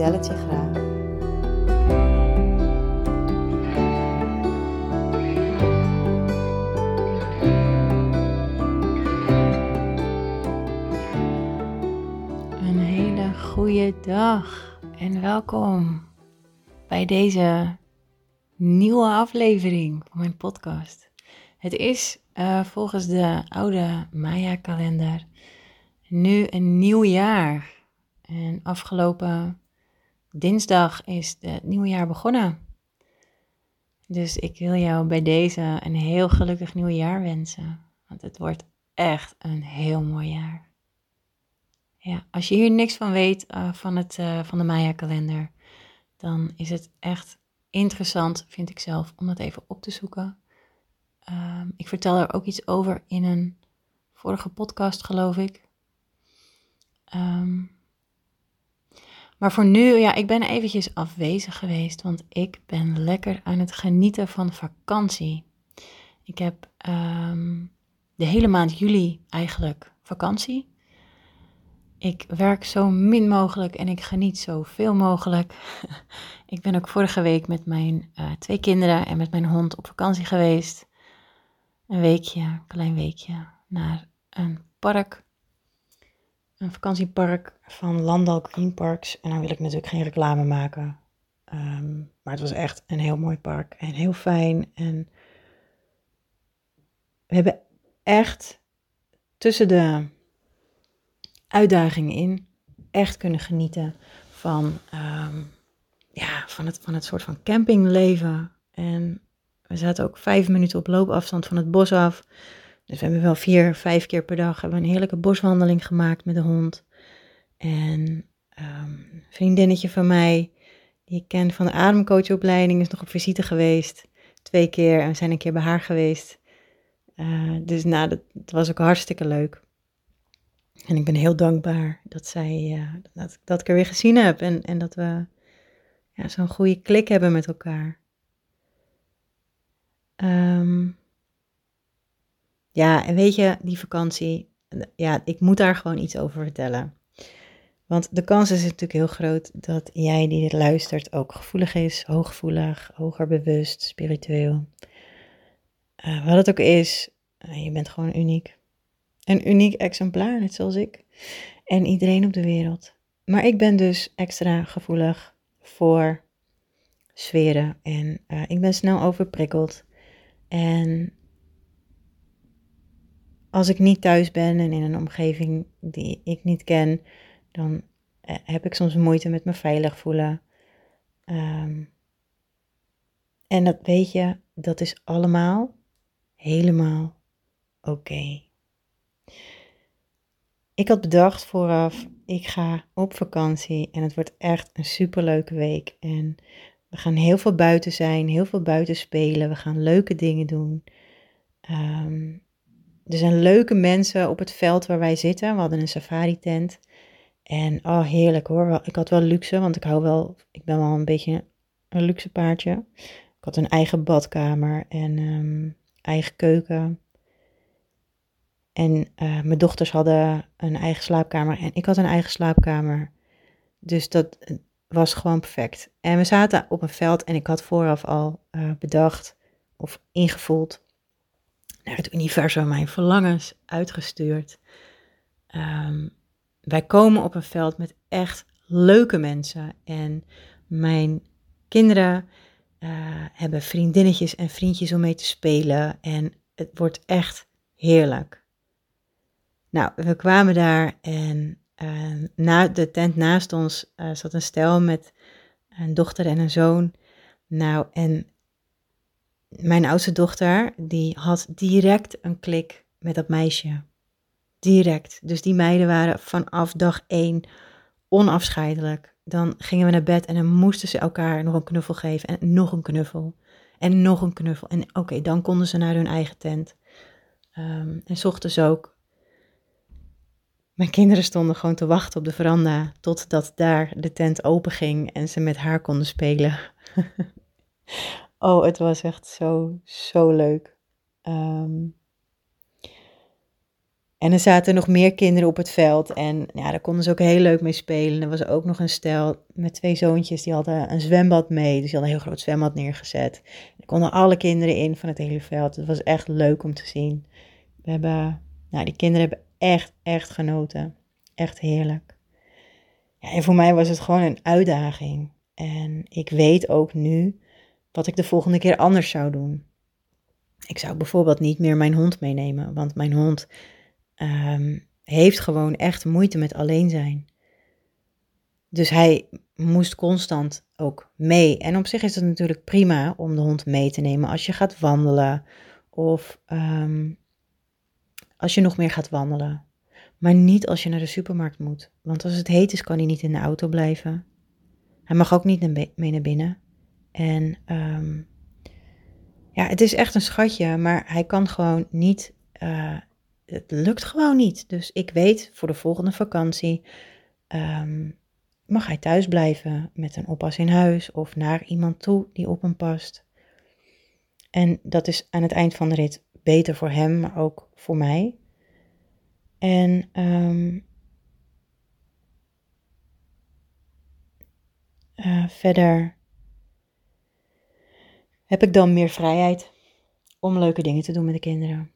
vertel het je graag. Een hele goede dag en welkom bij deze nieuwe aflevering van mijn podcast. Het is uh, volgens de oude Maya-kalender nu een nieuw jaar. En afgelopen dinsdag is het nieuwe jaar begonnen. Dus ik wil jou bij deze een heel gelukkig nieuw jaar wensen. Want het wordt echt een heel mooi jaar. Ja, als je hier niks van weet uh, van, het, uh, van de Maya-kalender, dan is het echt interessant, vind ik zelf, om dat even op te zoeken. Um, ik vertel er ook iets over in een vorige podcast, geloof ik. Um, maar voor nu, ja, ik ben eventjes afwezig geweest, want ik ben lekker aan het genieten van vakantie. Ik heb um, de hele maand juli eigenlijk vakantie. Ik werk zo min mogelijk en ik geniet zoveel mogelijk. ik ben ook vorige week met mijn uh, twee kinderen en met mijn hond op vakantie geweest. Een weekje, een klein weekje, naar een park. Een vakantiepark van Landal Green Parks. En daar wil ik natuurlijk geen reclame maken. Um, maar het was echt een heel mooi park en heel fijn. En we hebben echt tussen de uitdagingen in echt kunnen genieten van, um, ja, van, het, van het soort van campingleven. En we zaten ook vijf minuten op loopafstand van het bos af. Dus we hebben wel vier, vijf keer per dag hebben een heerlijke boswandeling gemaakt met de hond. En um, een vriendinnetje van mij, die ik ken van de ademcoachopleiding, is nog op visite geweest. Twee keer en we zijn een keer bij haar geweest. Uh, dus nou, dat, was ook hartstikke leuk. En ik ben heel dankbaar dat, zij, uh, dat, dat ik er weer gezien heb en, en dat we ja, zo'n goede klik hebben met elkaar. Um, ja, en weet je, die vakantie, ja, ik moet daar gewoon iets over vertellen. Want de kans is natuurlijk heel groot dat jij die dit luistert ook gevoelig is, hooggevoelig, hoger bewust, spiritueel. Uh, wat het ook is, uh, je bent gewoon uniek. Een uniek exemplaar, net zoals ik. En iedereen op de wereld. Maar ik ben dus extra gevoelig voor sferen. En uh, ik ben snel overprikkeld. En als ik niet thuis ben en in een omgeving die ik niet ken, dan uh, heb ik soms moeite met me veilig voelen. Um, en dat weet je, dat is allemaal helemaal oké. Ik had bedacht vooraf, ik ga op vakantie en het wordt echt een superleuke week. En we gaan heel veel buiten zijn, heel veel buiten spelen. We gaan leuke dingen doen. Um, er zijn leuke mensen op het veld waar wij zitten. We hadden een safari tent. En oh, heerlijk hoor. Ik had wel luxe, want ik hou wel, ik ben wel een beetje een luxe paardje. Ik had een eigen badkamer en um, eigen keuken. En uh, mijn dochters hadden een eigen slaapkamer en ik had een eigen slaapkamer. Dus dat was gewoon perfect. En we zaten op een veld en ik had vooraf al uh, bedacht of ingevoeld het universum mijn verlangens uitgestuurd. Um, wij komen op een veld met echt leuke mensen en mijn kinderen uh, hebben vriendinnetjes en vriendjes om mee te spelen en het wordt echt heerlijk. Nou, we kwamen daar en uh, na de tent naast ons uh, zat een stel met een dochter en een zoon. Nou, en mijn oudste dochter, die had direct een klik met dat meisje. Direct. Dus die meiden waren vanaf dag één onafscheidelijk. dan gingen we naar bed en dan moesten ze elkaar nog een knuffel geven en nog een knuffel en nog een knuffel. En oké, dan konden ze naar hun eigen tent. Um, en s ochtends ook. Mijn kinderen stonden gewoon te wachten op de veranda totdat daar de tent open ging en ze met haar konden spelen. oh, het was echt zo, zo leuk. Um, en er zaten nog meer kinderen op het veld. En ja, daar konden ze ook heel leuk mee spelen. Er was ook nog een stel met twee zoontjes, die hadden een zwembad mee. Dus die hadden een heel groot zwembad neergezet. Er konden alle kinderen in van het hele veld. Het was echt leuk om te zien. We hebben, nou, die kinderen hebben echt, echt genoten. Echt heerlijk. Ja, en voor mij was het gewoon een uitdaging. En ik weet ook nu wat ik de volgende keer anders zou doen. Ik zou bijvoorbeeld niet meer mijn hond meenemen, want mijn hond Ehm, heeft gewoon echt moeite met alleen zijn. Dus hij moest constant ook mee. En op zich is het natuurlijk prima om de hond mee te nemen als je gaat wandelen of ehm, als je nog meer gaat wandelen. Maar niet als je naar de supermarkt moet. Want als het heet is, kan hij niet in de auto blijven. Hij mag ook niet mee naar binnen. En ehm, ja, het is echt een schatje, maar hij kan gewoon niet uh, het lukt gewoon niet. Dus ik weet voor de volgende vakantie um, mag hij thuis blijven met een oppas in huis of naar iemand toe die op hem past. En dat is aan het eind van de rit beter voor hem, maar ook voor mij. En um, uh, verder heb ik dan meer vrijheid om leuke dingen te doen met de kinderen.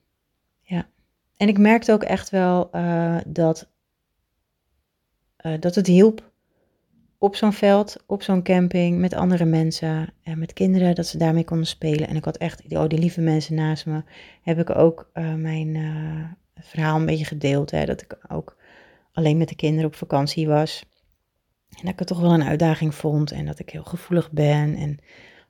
Ja. En ik merkte ook echt wel uh, dat, uh, dat het hielp op zo'n veld, op zo'n camping, met andere mensen en met kinderen, dat ze daarmee konden spelen. En ik had echt, oh, die lieve mensen naast me, heb ik ook uh, mijn verhaal een beetje gedeeld. Hè, dat ik ook alleen met de kinderen op vakantie was. En dat ik het toch wel een uitdaging vond en dat ik heel gevoelig ben en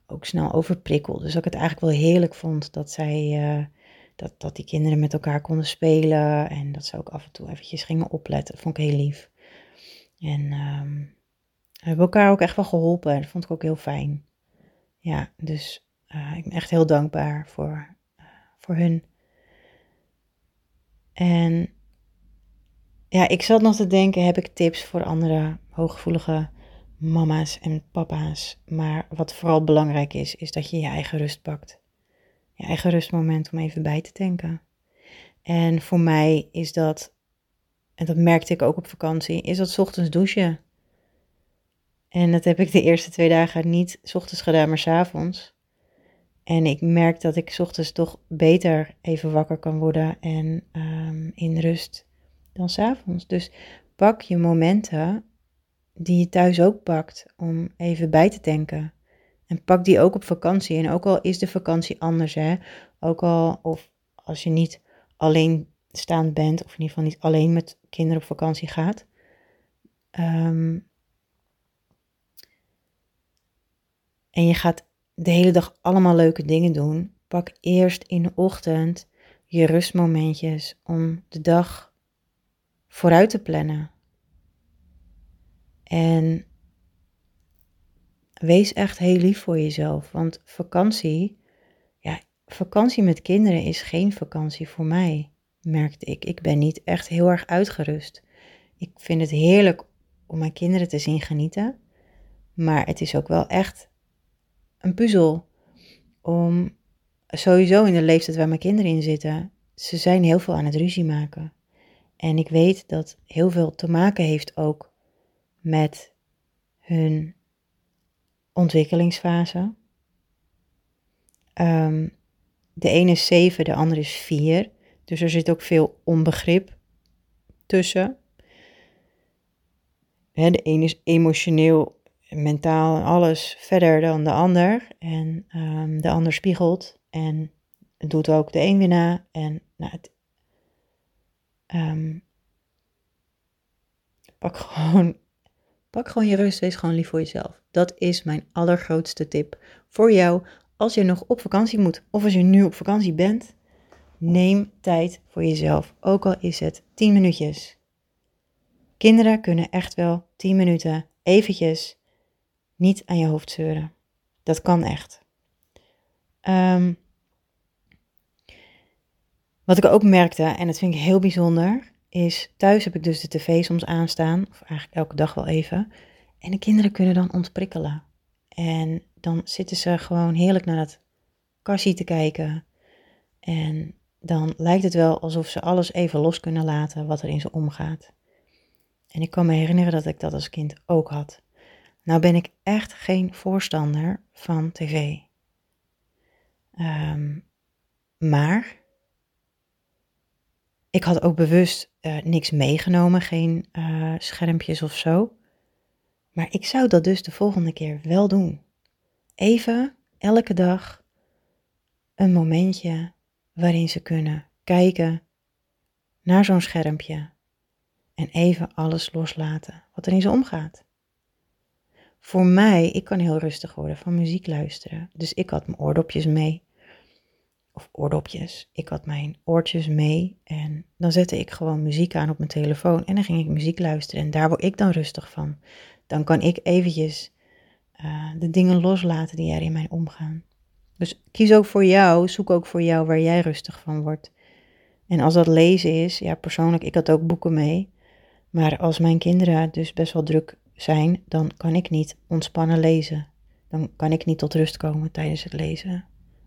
ook snel overprikkel. Dus dat ik het eigenlijk wel heerlijk vond dat zij dat, dat die kinderen met elkaar konden spelen en dat ze ook af en toe eventjes gingen opletten. Vond ik heel lief. En um, hebben elkaar ook echt wel geholpen. Dat vond ik ook heel fijn. Ja, dus uh, ik ben echt heel dankbaar voor, uh, voor hun. En ja, ik zat nog te denken, heb ik tips voor andere hooggevoelige mama's en papa's? Maar wat vooral belangrijk is, is dat je je eigen rust pakt je eigen rustmoment om even bij te denken. En voor mij is dat, en dat merkte ik ook op vakantie, is dat ochtends douchen. En dat heb ik de eerste twee dagen niet ochtends gedaan, maar s avonds. En ik merk dat ik ochtends toch beter even wakker kan worden en um, in rust dan s avonds. Dus pak je momenten die je thuis ook pakt om even bij te denken. En pak die ook op vakantie. En ook al is de vakantie anders, hè. Ook al, of als je niet alleen staand bent, of in ieder geval niet alleen met kinderen op vakantie gaat. Um, en je gaat de hele dag allemaal leuke dingen doen. Pak eerst in de ochtend je rustmomentjes om de dag vooruit te plannen. En wees echt heel lief voor jezelf. Want vakantie, ja, vakantie met kinderen is geen vakantie voor mij, merkte ik. Ik ben niet echt heel erg uitgerust. Ik vind het heerlijk om mijn kinderen te zien genieten. Maar het is ook wel echt een puzzel om sowieso in de leeftijd waar mijn kinderen in zitten, ze zijn heel veel aan het ruzie maken. En ik weet dat heel veel te maken heeft ook met hun ontwikkelingsfase. Um, de ene is 7, de andere is 4. Dus er zit ook veel onbegrip tussen. De ene is emotioneel, mentaal en alles verder dan de ander. En um, de ander spiegelt en doet ook de een weer na. En nou, het, um, pak gewoon Pak gewoon je rust, wees gewoon lief voor jezelf. Dat is mijn allergrootste tip voor jou als je nog op vakantie moet of als je nu op vakantie bent. Neem tijd voor jezelf, ook al is het 10 minuutjes. Kinderen kunnen echt wel 10 minuten eventjes niet aan je hoofd zeuren. Dat kan echt. Ehm, wat ik ook merkte, en dat vind ik heel bijzonder, is thuis heb ik dus de tv soms aanstaan, of eigenlijk elke dag wel even. En de kinderen kunnen dan ontprikkelen. En dan zitten ze gewoon heerlijk naar dat kassie te kijken. En dan lijkt het wel alsof ze alles even los kunnen laten wat er in ze omgaat. En ik kan me herinneren dat ik dat als kind ook had. Nou ben ik echt geen voorstander van tv. Ehm, maar ik had ook bewust uh, niks meegenomen, geen uh, schermpjes of zo. Maar ik zou dat dus de volgende keer wel doen. Even, elke dag, een momentje waarin ze kunnen kijken naar zo'n schermpje en even alles loslaten wat er in ze omgaat. Voor mij, ik kan heel rustig worden van muziek luisteren. Dus ik had mijn oordopjes mee. Of oordopjes. Ik had mijn oortjes mee. En dan zette ik gewoon muziek aan op mijn telefoon. En dan ging ik muziek luisteren. En daar word ik dan rustig van. Dan kan ik eventjes uh, de dingen loslaten die er in mij omgaan. Dus kies ook voor jou. Zoek ook voor jou waar jij rustig van wordt. En als dat lezen is, ja persoonlijk, ik had ook boeken mee. Maar als mijn kinderen dus best wel druk zijn, dan kan ik niet ontspannen lezen. Dan kan ik niet tot rust komen tijdens het lezen.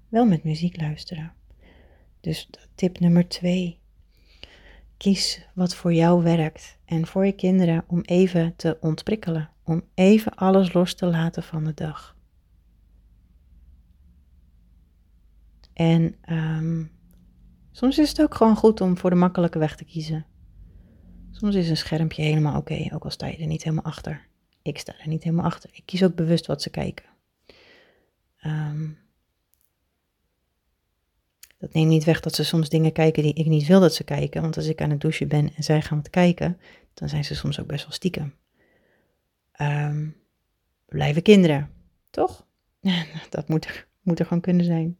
Wel met muziek luisteren. Dus tip nummer twee. Kies wat voor jou werkt en voor je kinderen om even te ontprikkelen. Om even alles los te laten van de dag. En um, soms is het ook gewoon goed om voor de makkelijke weg te kiezen. Soms is een schermpje helemaal oké, ook al sta je er niet helemaal achter. Ik sta er niet helemaal achter. Ik kies ook bewust wat ze kijken. Um, dat neemt niet weg dat ze soms dingen kijken die ik niet wil dat ze kijken. Want als ik aan het douchen ben en zij gaan wat kijken, dan zijn ze soms ook best wel stiekem. Um, blijven kinderen, toch? dat moet er, moet er gewoon kunnen zijn.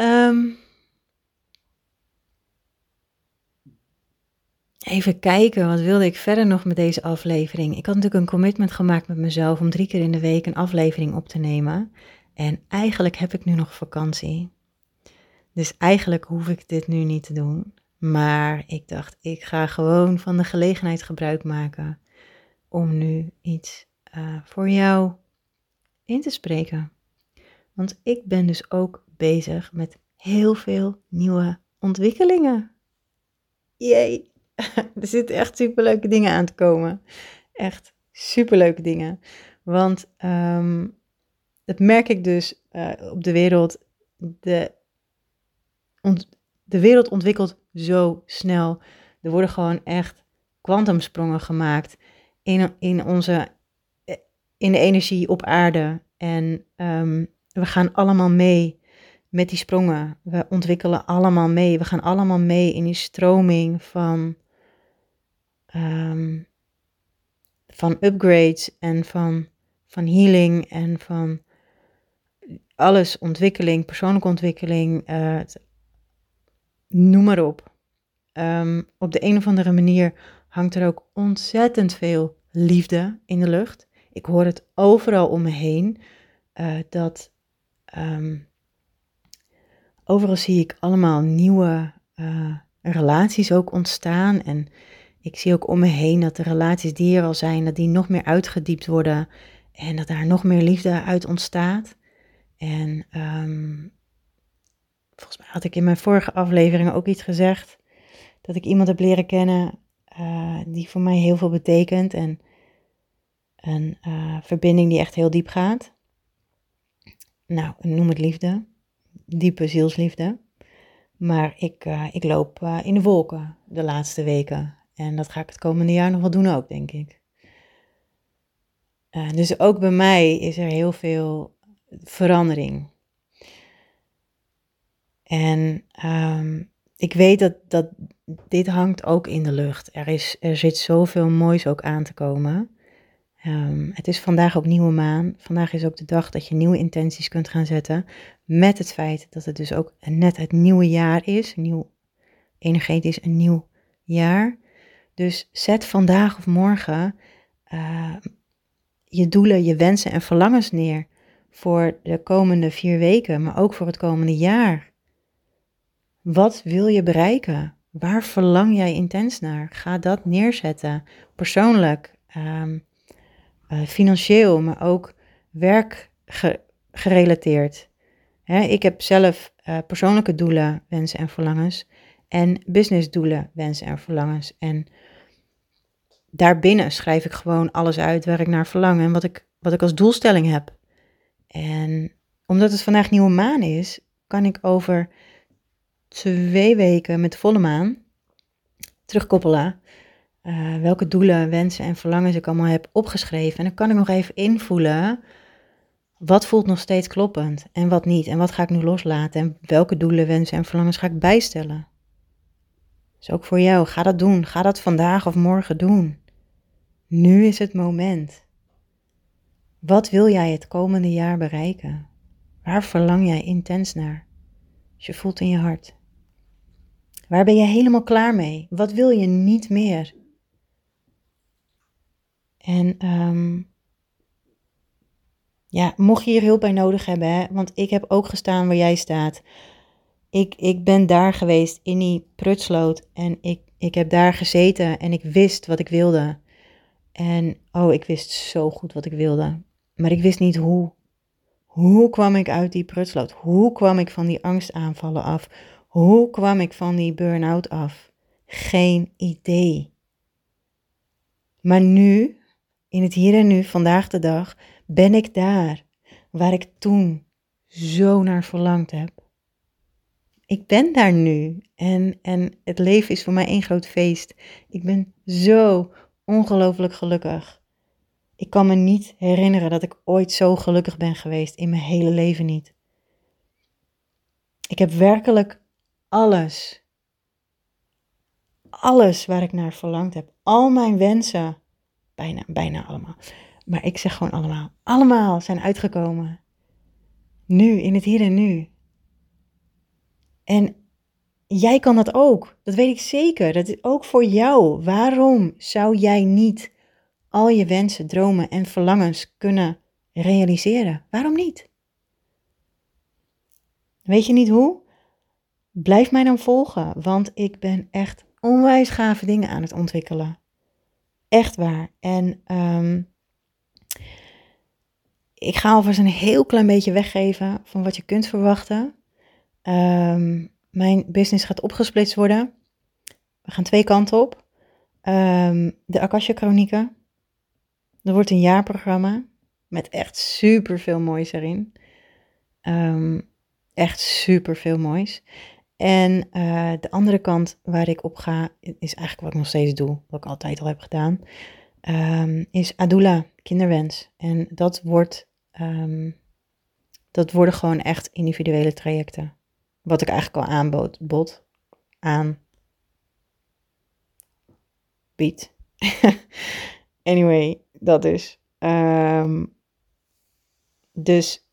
Um, Even kijken, wat wilde ik verder nog met deze aflevering? Ik had natuurlijk een commitment gemaakt met mezelf om drie keer in de week een aflevering op te nemen. En eigenlijk heb ik nu nog vakantie. Dus eigenlijk hoef ik dit nu niet te doen. Maar ik dacht, ik ga gewoon van de gelegenheid gebruik maken om nu iets uh, voor jou in te spreken. Want ik ben dus ook bezig met heel veel nieuwe ontwikkelingen. Jee! er zitten echt superleuke dingen aan te komen. Echt superleuke dingen. Want um, dat merk ik dus uh, op de wereld. De, de wereld ontwikkelt zo snel. Er worden gewoon echt kwantumsprongen gemaakt in, in, onze, in de energie op aarde. En um, we gaan allemaal mee met die sprongen. We ontwikkelen allemaal mee. We gaan allemaal mee in die stroming van um, van upgrades en van, van healing en van alles, ontwikkeling, persoonlijke ontwikkeling, uh, noem maar op. Um, op de een of andere manier hangt er ook ontzettend veel liefde in de lucht. Ik hoor het overal om me heen. Uh, dat um, overal zie ik allemaal nieuwe uh, relaties ook ontstaan. En ik zie ook om me heen dat de relaties die er al zijn, dat die nog meer uitgediept worden en dat daar nog meer liefde uit ontstaat. En um, volgens mij had ik in mijn vorige afleveringen ook iets gezegd, dat ik iemand heb leren kennen uh, die voor mij heel veel betekent en een uh, verbinding die echt heel diep gaat. Nou, noem het liefde, diepe zielsliefde. Maar ik, uh, ik loop in de wolken de laatste weken. En dat ga ik het komende jaar nog wel doen ook, denk ik. Dus ook bij mij is er heel veel verandering. En um, ik weet dat, dat dit hangt ook in de lucht. Er, is, er zit zoveel moois ook aan te komen. Um, het is vandaag ook nieuwe maan. Vandaag is ook de dag dat je nieuwe intenties kunt gaan zetten. Met het feit dat het dus ook net het nieuwe jaar is. Nieuw, energetisch een nieuw jaar. Dus zet vandaag of morgen uh, je doelen, je wensen en verlangens neer voor de komende vier weken, maar ook voor het komende jaar. Wat wil je bereiken? Waar verlang jij intens naar? Ga dat neerzetten. Persoonlijk, um, uh, financieel, maar ook werkgerelateerd. ik heb zelf uh, persoonlijke doelen, wensen en verlangens. En businessdoelen, wensen en verlangens. En daarbinnen schrijf ik gewoon alles uit waar ik naar verlang en wat ik, wat ik als doelstelling heb. En omdat het vandaag nieuwe maan is, kan ik over twee weken met volle maan terugkoppelen. Uh, welke doelen, wensen en verlangens ik allemaal heb opgeschreven. En dan kan ik nog even invoelen. Wat voelt nog steeds kloppend en wat niet? En wat ga ik nu loslaten? En welke doelen, wensen en verlangens ga ik bijstellen? Dus ook voor jou, ga dat doen. Ga dat vandaag of morgen doen. Nu is het moment. Wat wil jij het komende jaar bereiken? Waar verlang jij intens naar? Als je voelt in je hart. Waar ben je helemaal klaar mee? Wat wil je niet meer? En um, ja, mocht je hier hulp bij nodig hebben, hè, want ik heb ook gestaan waar jij staat. Ik, ik ben daar geweest in die prutsloot en ik, ik heb daar gezeten en ik wist wat ik wilde. En oh, ik wist zo goed wat ik wilde. Maar ik wist niet hoe. Hoe kwam ik uit die prutsloot? Hoe kwam ik van die angstaanvallen af? Hoe kwam ik van die burn-out af? Geen idee. Maar nu, in het hier en nu, vandaag de dag, ben ik daar waar ik toen zo naar verlangd heb. Ik ben daar nu en, en het leven is voor mij één groot feest. Ik ben zo ongelooflijk gelukkig. Ik kan me niet herinneren dat ik ooit zo gelukkig ben geweest in mijn hele leven niet. Ik heb werkelijk alles, alles waar ik naar verlangd heb, al mijn wensen, bijna, bijna allemaal, maar ik zeg gewoon allemaal, allemaal zijn uitgekomen. Nu, in het hier en nu. En jij kan dat ook. Dat weet ik zeker. Dat is ook voor jou. Waarom zou jij niet al je wensen, dromen en verlangens kunnen realiseren? Waarom niet? Weet je niet hoe? Blijf mij dan volgen, want ik ben echt onwijs gave dingen aan het ontwikkelen. Echt waar. En um, ik ga alvast een heel klein beetje weggeven van wat je kunt verwachten. Um, mijn business gaat opgesplitst worden. We gaan twee kanten op. Um, de Akasha Chronieken. Er wordt een jaarprogramma met echt super veel moois erin. Um, echt super veel moois. En uh, de andere kant waar ik op ga, is eigenlijk wat ik nog steeds doe, wat ik altijd al heb gedaan, um, is Adula, kinderwens. En dat, wordt, um, dat worden gewoon echt individuele trajecten. Wat ik eigenlijk al aanbood, bot, aan, bied. anyway, dat is. Um, dus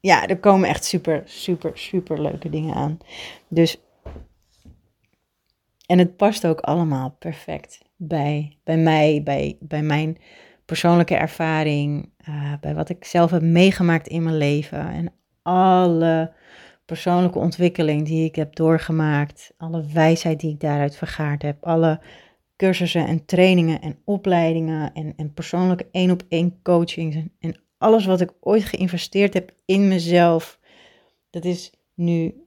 ja, er komen echt super, super, super leuke dingen aan. Dus. En het past ook allemaal perfect bij, bij mij, bij, bij mijn persoonlijke ervaring, uh, bij wat ik zelf heb meegemaakt in mijn leven en alle persoonlijke ontwikkeling die ik heb doorgemaakt, alle wijsheid die ik daaruit vergaard heb, alle cursussen en trainingen en opleidingen en, en persoonlijke één op één coachings en, alles wat ik ooit geïnvesteerd heb in mezelf, dat is nu,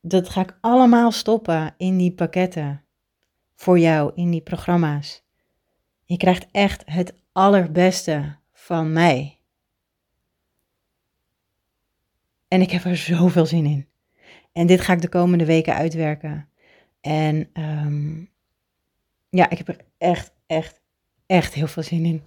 dat ga ik allemaal stoppen in die pakketten voor jou, in die programma's. Je krijgt echt het allerbeste van mij. En ik heb er zoveel zin in. En dit ga ik de komende weken uitwerken. En um, ja, ik heb er echt, echt, echt heel veel zin in.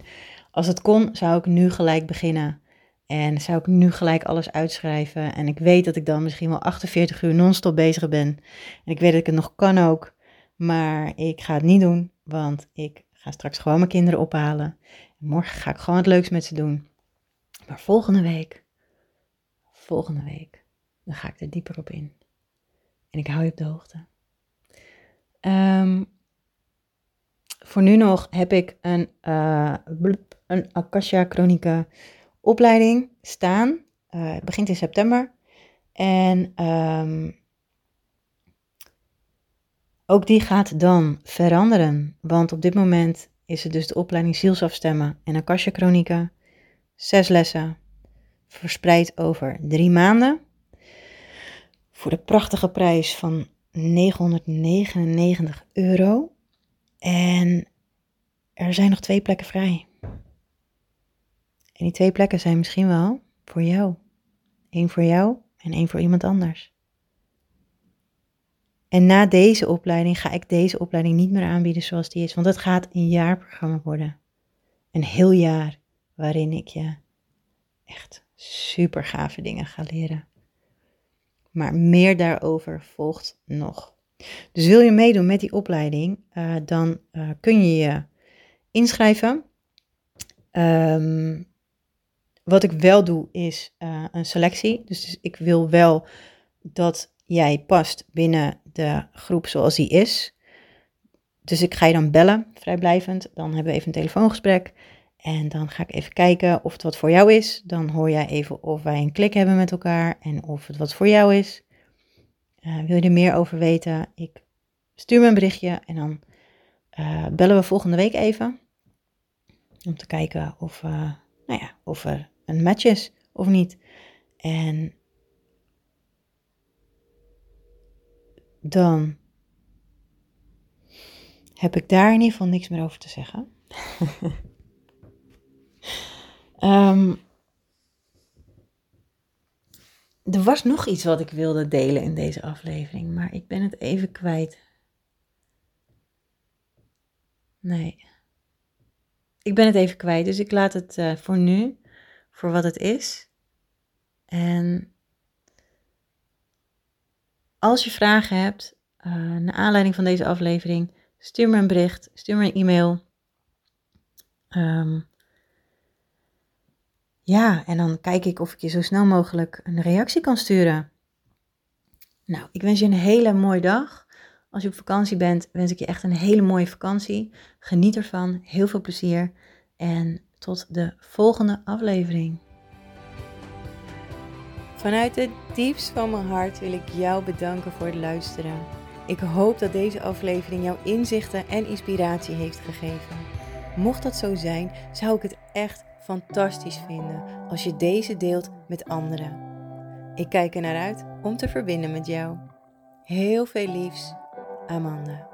Als het kon, zou ik nu gelijk beginnen. En zou ik nu gelijk alles uitschrijven. En ik weet dat ik dan misschien wel 48 uur non-stop bezig ben. En ik weet dat ik het nog kan ook. Maar ik ga het niet doen, want ik ga straks gewoon mijn kinderen ophalen. En morgen ga ik gewoon het leukst met ze doen. Maar volgende week, volgende week, dan ga ik er dieper op in. En ik hou je op de hoogte. Um, voor nu nog heb ik een, uh, een Akasha Chronica opleiding staan. Uh, het begint in september. En um, ook die gaat dan veranderen. Want op dit moment is het dus de opleiding zielsafstemmen en Akasha Chronica. Zes lessen, verspreid over drie maanden. Voor de prachtige prijs van 999 euro. En er zijn nog twee plekken vrij. En die twee plekken zijn misschien wel voor jou. Eén voor jou en één voor iemand anders. En na deze opleiding ga ik deze opleiding niet meer aanbieden zoals die is, want het gaat een jaarprogramma worden. Een heel jaar waarin ik je echt super gave dingen ga leren. Maar meer daarover volgt nog. Dus wil je meedoen met die opleiding, uh, dan uh, kun je je inschrijven. Um, wat ik wel doe is uh, een selectie. Dus, dus ik wil wel dat jij past binnen de groep zoals die is. Dus ik ga je dan bellen, vrijblijvend. Dan hebben we even een telefoongesprek. En dan ga ik even kijken of het wat voor jou is. Dan hoor jij even of wij een klik hebben met elkaar en of het wat voor jou is. Uh, wil je er meer over weten? Ik stuur me een berichtje en dan uh, bellen we volgende week even. Om te kijken of, uh, nou ja, of er een match is of niet. En dan heb ik daar in ieder geval niks meer over te zeggen. um, er was nog iets wat ik wilde delen in deze aflevering, maar ik ben het even kwijt. Nee. Ik ben het even kwijt, dus ik laat het uh, voor nu voor wat het is. En als je vragen hebt, uh, naar aanleiding van deze aflevering, stuur me een bericht, stuur me een e-mail. Um, ja, en dan kijk ik of ik je zo snel mogelijk een reactie kan sturen. Nou, ik wens je een hele mooie dag. Als je op vakantie bent, wens ik je echt een hele mooie vakantie. Geniet ervan, heel veel plezier en tot de volgende aflevering. Vanuit het diepst van mijn hart wil ik jou bedanken voor het luisteren. Ik hoop dat deze aflevering jouw inzichten en inspiratie heeft gegeven. Mocht dat zo zijn, zou ik het echt fantastisch vinden als je deze deelt met anderen. Ik kijk er naar uit om te verbinden met jou. Heel veel liefs, Amanda.